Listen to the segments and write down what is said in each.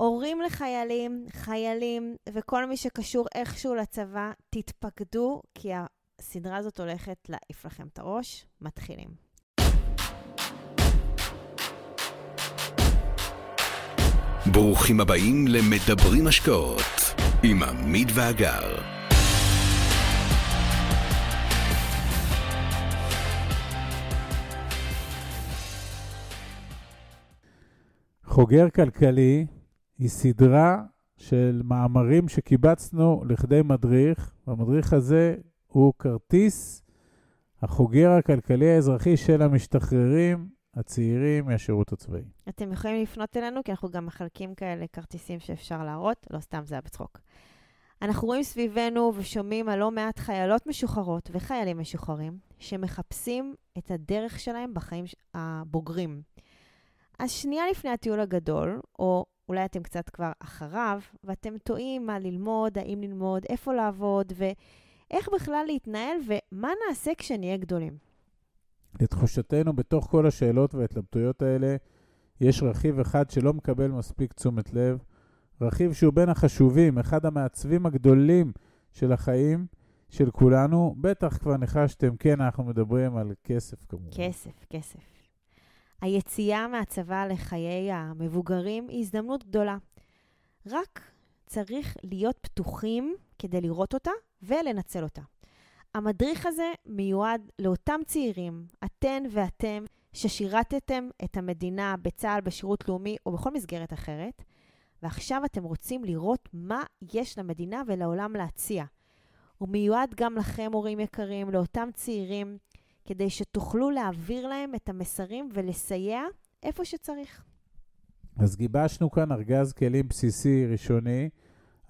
הורים לחיילים, חיילים וכל מי שקשור איכשהו לצבא, תתפקדו, כי הסדרה הזאת הולכת להעיף לכם את הראש. מתחילים. ברוכים הבאים למדברים השקעות עם עמית ואגר. חוגר כלכלי היא סדרה של מאמרים שקיבצנו לכדי מדריך, והמדריך הזה הוא כרטיס החוגר הכלכלי האזרחי של המשתחררים הצעירים מהשירות הצבאי. אתם יכולים לפנות אלינו, כי אנחנו גם מחלקים כאלה כרטיסים שאפשר להראות, לא סתם זה היה בצחוק. אנחנו רואים סביבנו ושומעים על לא מעט חיילות משוחררות וחיילים משוחררים שמחפשים את הדרך שלהם בחיים הבוגרים. אז שנייה לפני הטיול הגדול, או אולי אתם קצת כבר אחריו, ואתם טועים מה ללמוד, האם ללמוד, איפה לעבוד, ואיך בכלל להתנהל, ומה נעשה כשנהיה גדולים. לתחושתנו, בתוך כל השאלות וההתלבטויות האלה, יש רכיב אחד שלא מקבל מספיק תשומת לב, רכיב שהוא בין החשובים, אחד המעצבים הגדולים של החיים של כולנו. בטח כבר ניחשתם, כן, אנחנו מדברים על כסף כמובן. כסף, כסף. היציאה מהצבא לחיי המבוגרים היא הזדמנות גדולה. רק צריך להיות פתוחים כדי לראות אותה ולנצל אותה. המדריך הזה מיועד לאותם צעירים, אתן ואתם, ששירתתם את המדינה בצה"ל, בשירות לאומי או בכל מסגרת אחרת, ועכשיו אתם רוצים לראות מה יש למדינה ולעולם להציע. הוא מיועד גם לכם, הורים יקרים, לאותם צעירים כדי שתוכלו להעביר להם את המסרים ולסייע איפה שצריך. אז גיבשנו כאן ארגז כלים בסיסי ראשוני,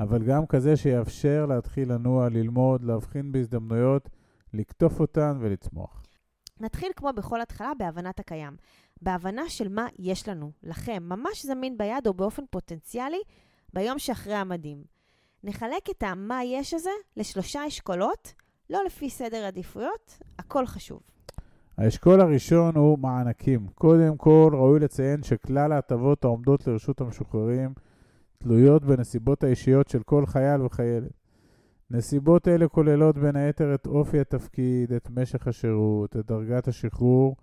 אבל גם כזה שיאפשר להתחיל לנוע, ללמוד, להבחין בהזדמנויות, לקטוף אותן ולצמוח. נתחיל כמו בכל התחלה בהבנת הקיים. בהבנה של מה יש לנו, לכם, ממש זמין ביד או באופן פוטנציאלי, ביום שאחרי המדים. נחלק את ה"מה יש" הזה לשלושה אשכולות, לא לפי סדר עדיפויות, הכל חשוב. האשכול הראשון הוא מענקים. קודם כל, ראוי לציין שכלל ההטבות העומדות לרשות המשוחררים תלויות בנסיבות האישיות של כל חייל וחיילת. נסיבות אלה כוללות בין היתר את אופי התפקיד, את משך השירות, את דרגת השחרור,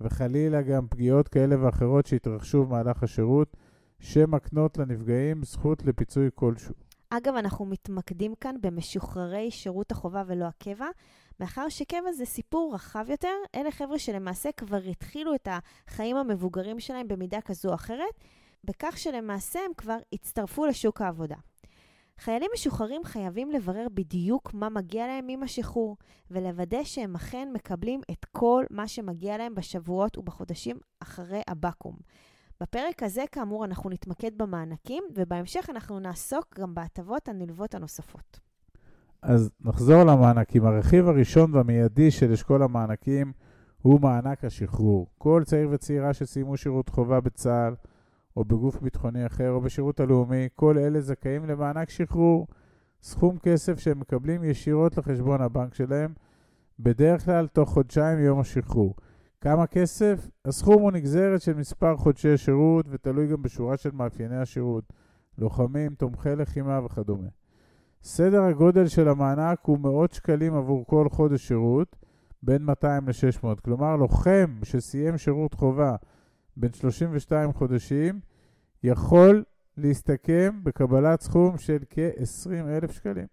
וחלילה גם פגיעות כאלה ואחרות שהתרחשו במהלך השירות, שמקנות לנפגעים זכות לפיצוי כלשהו. אגב, אנחנו מתמקדים כאן במשוחררי שירות החובה ולא הקבע, מאחר שקבע זה סיפור רחב יותר, אלה חבר'ה שלמעשה כבר התחילו את החיים המבוגרים שלהם במידה כזו או אחרת, בכך שלמעשה הם כבר הצטרפו לשוק העבודה. חיילים משוחררים חייבים לברר בדיוק מה מגיע להם עם השחרור, ולוודא שהם אכן מקבלים את כל מה שמגיע להם בשבועות ובחודשים אחרי הבקו"ם. בפרק הזה, כאמור, אנחנו נתמקד במענקים, ובהמשך אנחנו נעסוק גם בהטבות הנלוות הנוספות. אז נחזור למענקים. הרכיב הראשון והמיידי של אשכול המענקים הוא מענק השחרור. כל צעיר וצעירה שסיימו שירות חובה בצה"ל, או בגוף ביטחוני אחר, או בשירות הלאומי, כל אלה זכאים למענק שחרור, סכום כסף שהם מקבלים ישירות לחשבון הבנק שלהם, בדרך כלל תוך חודשיים מיום השחרור. כמה כסף? הסכום הוא נגזרת של מספר חודשי שירות ותלוי גם בשורה של מאפייני השירות, לוחמים, תומכי לחימה וכדומה. סדר הגודל של המענק הוא מאות שקלים עבור כל חודש שירות, בין 200 ל-600. כלומר, לוחם שסיים שירות חובה בין 32 חודשים, יכול להסתכם בקבלת סכום של כ-20,000 שקלים.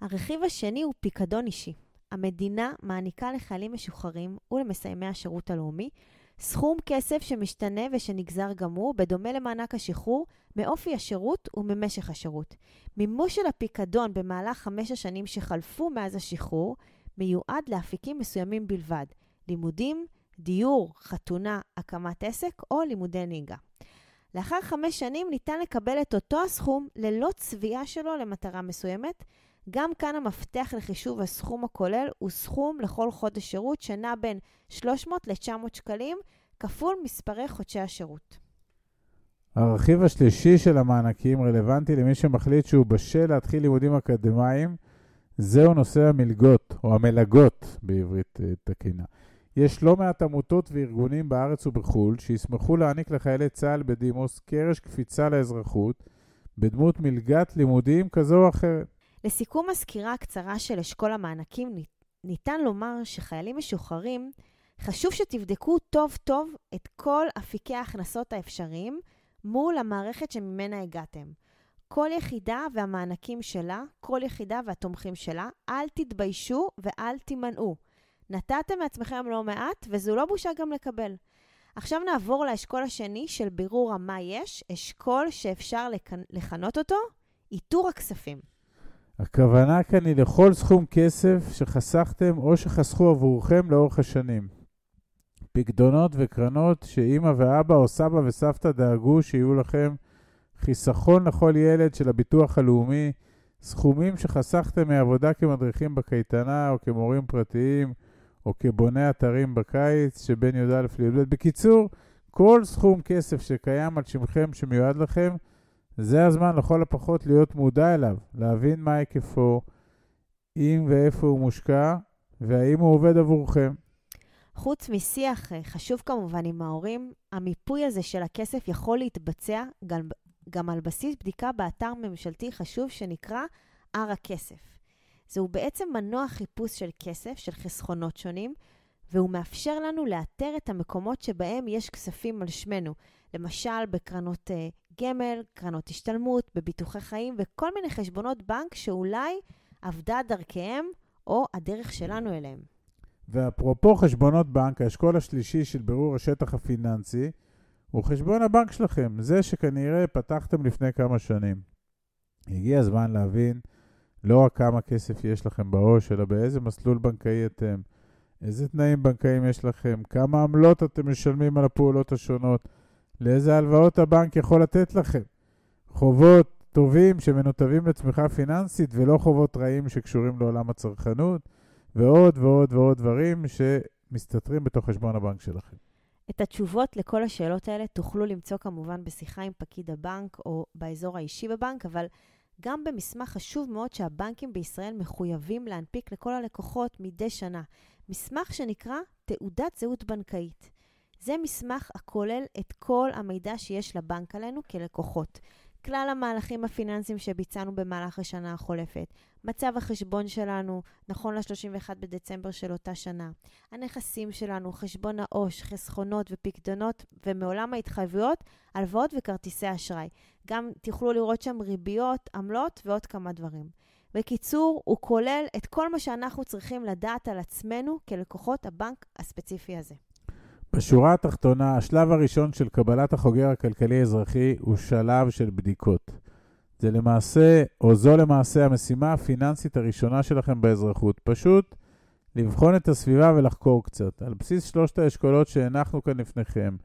הרכיב השני הוא פיקדון אישי. המדינה מעניקה לחיילים משוחררים ולמסיימי השירות הלאומי סכום כסף שמשתנה ושנגזר גם הוא, בדומה למענק השחרור, מאופי השירות וממשך השירות. מימוש של הפיקדון במהלך חמש השנים שחלפו מאז השחרור מיועד לאפיקים מסוימים בלבד, לימודים, דיור, חתונה, הקמת עסק או לימודי נהיגה. לאחר חמש שנים ניתן לקבל את אותו הסכום ללא צביעה שלו למטרה מסוימת, גם כאן המפתח לחישוב הסכום הכולל הוא סכום לכל חודש שירות שנע בין 300 ל-900 שקלים, כפול מספרי חודשי השירות. הרכיב השלישי של המענקים רלוונטי למי שמחליט שהוא בשל להתחיל לימודים אקדמיים, זהו נושא המלגות, או המלגות בעברית אה, תקינה. יש לא מעט עמותות וארגונים בארץ ובחו"ל שישמחו להעניק לחיילי צה"ל בדימוס קרש קפיצה לאזרחות בדמות מלגת לימודים כזו או אחרת. לסיכום הסקירה הקצרה של אשכול המענקים, ניתן לומר שחיילים משוחררים, חשוב שתבדקו טוב טוב את כל אפיקי ההכנסות האפשריים מול המערכת שממנה הגעתם. כל יחידה והמענקים שלה, כל יחידה והתומכים שלה, אל תתביישו ואל תימנעו. נתתם מעצמכם לא מעט, וזו לא בושה גם לקבל. עכשיו נעבור לאשכול השני של בירור המה יש, אשכול שאפשר לכנות אותו איתור הכספים. הכוונה כאן היא לכל סכום כסף שחסכתם או שחסכו עבורכם לאורך השנים. פקדונות וקרנות שאימא ואבא או סבא וסבתא דאגו שיהיו לכם חיסכון לכל ילד של הביטוח הלאומי, סכומים שחסכתם מעבודה כמדריכים בקייטנה או כמורים פרטיים או כבוני אתרים בקיץ שבין י"א לי"ב. בקיצור, כל סכום כסף שקיים על שמכם שמיועד לכם, זה הזמן לכל הפחות להיות מודע אליו, להבין מה היקפו, אם ואיפה הוא מושקע, והאם הוא עובד עבורכם. חוץ משיח אה, חשוב כמובן עם ההורים, המיפוי הזה של הכסף יכול להתבצע גם, גם על בסיס בדיקה באתר ממשלתי חשוב שנקרא הר הכסף. זהו בעצם מנוע חיפוש של כסף, של חסכונות שונים, והוא מאפשר לנו לאתר את המקומות שבהם יש כספים על שמנו, למשל בקרנות uh, גמל, קרנות השתלמות, בביטוחי חיים וכל מיני חשבונות בנק שאולי אבדה דרכיהם או הדרך שלנו אליהם. ואפרופו חשבונות בנק, האשכול השלישי של בירור השטח הפיננסי הוא חשבון הבנק שלכם, זה שכנראה פתחתם לפני כמה שנים. הגיע הזמן להבין לא רק כמה כסף יש לכם בראש, אלא באיזה מסלול בנקאי אתם, איזה תנאים בנקאיים יש לכם, כמה עמלות אתם משלמים על הפעולות השונות, לאיזה הלוואות הבנק יכול לתת לכם. חובות טובים שמנותבים לצמיחה פיננסית ולא חובות רעים שקשורים לעולם הצרכנות, ועוד ועוד ועוד דברים שמסתתרים בתוך חשבון הבנק שלכם. את התשובות לכל השאלות האלה תוכלו למצוא כמובן בשיחה עם פקיד הבנק או באזור האישי בבנק, אבל גם במסמך חשוב מאוד שהבנקים בישראל מחויבים להנפיק לכל הלקוחות מדי שנה. מסמך שנקרא תעודת זהות בנקאית. זה מסמך הכולל את כל המידע שיש לבנק עלינו כלקוחות. כלל המהלכים הפיננסיים שביצענו במהלך השנה החולפת, מצב החשבון שלנו נכון ל-31 בדצמבר של אותה שנה, הנכסים שלנו, חשבון העו"ש, חסכונות ופקדונות, ומעולם ההתחייבויות, הלוואות וכרטיסי אשראי. גם תוכלו לראות שם ריביות, עמלות ועוד כמה דברים. בקיצור, הוא כולל את כל מה שאנחנו צריכים לדעת על עצמנו כלקוחות הבנק הספציפי הזה. בשורה התחתונה, השלב הראשון של קבלת החוגר הכלכלי-אזרחי הוא שלב של בדיקות. זה למעשה, או זו למעשה המשימה הפיננסית הראשונה שלכם באזרחות. פשוט לבחון את הסביבה ולחקור קצת. על בסיס שלושת האשכולות שהנחנו כאן לפניכם,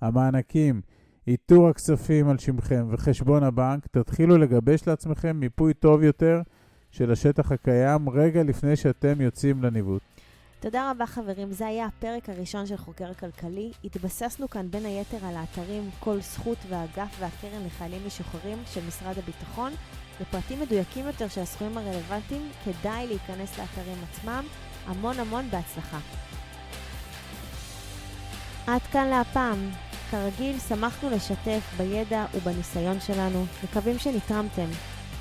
המענקים, איתור הכספים על שמכם וחשבון הבנק, תתחילו לגבש לעצמכם מיפוי טוב יותר של השטח הקיים רגע לפני שאתם יוצאים לניווט. תודה רבה חברים, זה היה הפרק הראשון של חוקר כלכלי. התבססנו כאן בין היתר על האתרים כל זכות והאגף והקרן לחיילים משוחררים של משרד הביטחון. לפרטים מדויקים יותר של הסכומים הרלוונטיים, כדאי להיכנס לאתרים עצמם. המון המון בהצלחה. עד כאן להפעם. כרגיל, שמחנו לשתף בידע ובניסיון שלנו. מקווים שנתרמתם.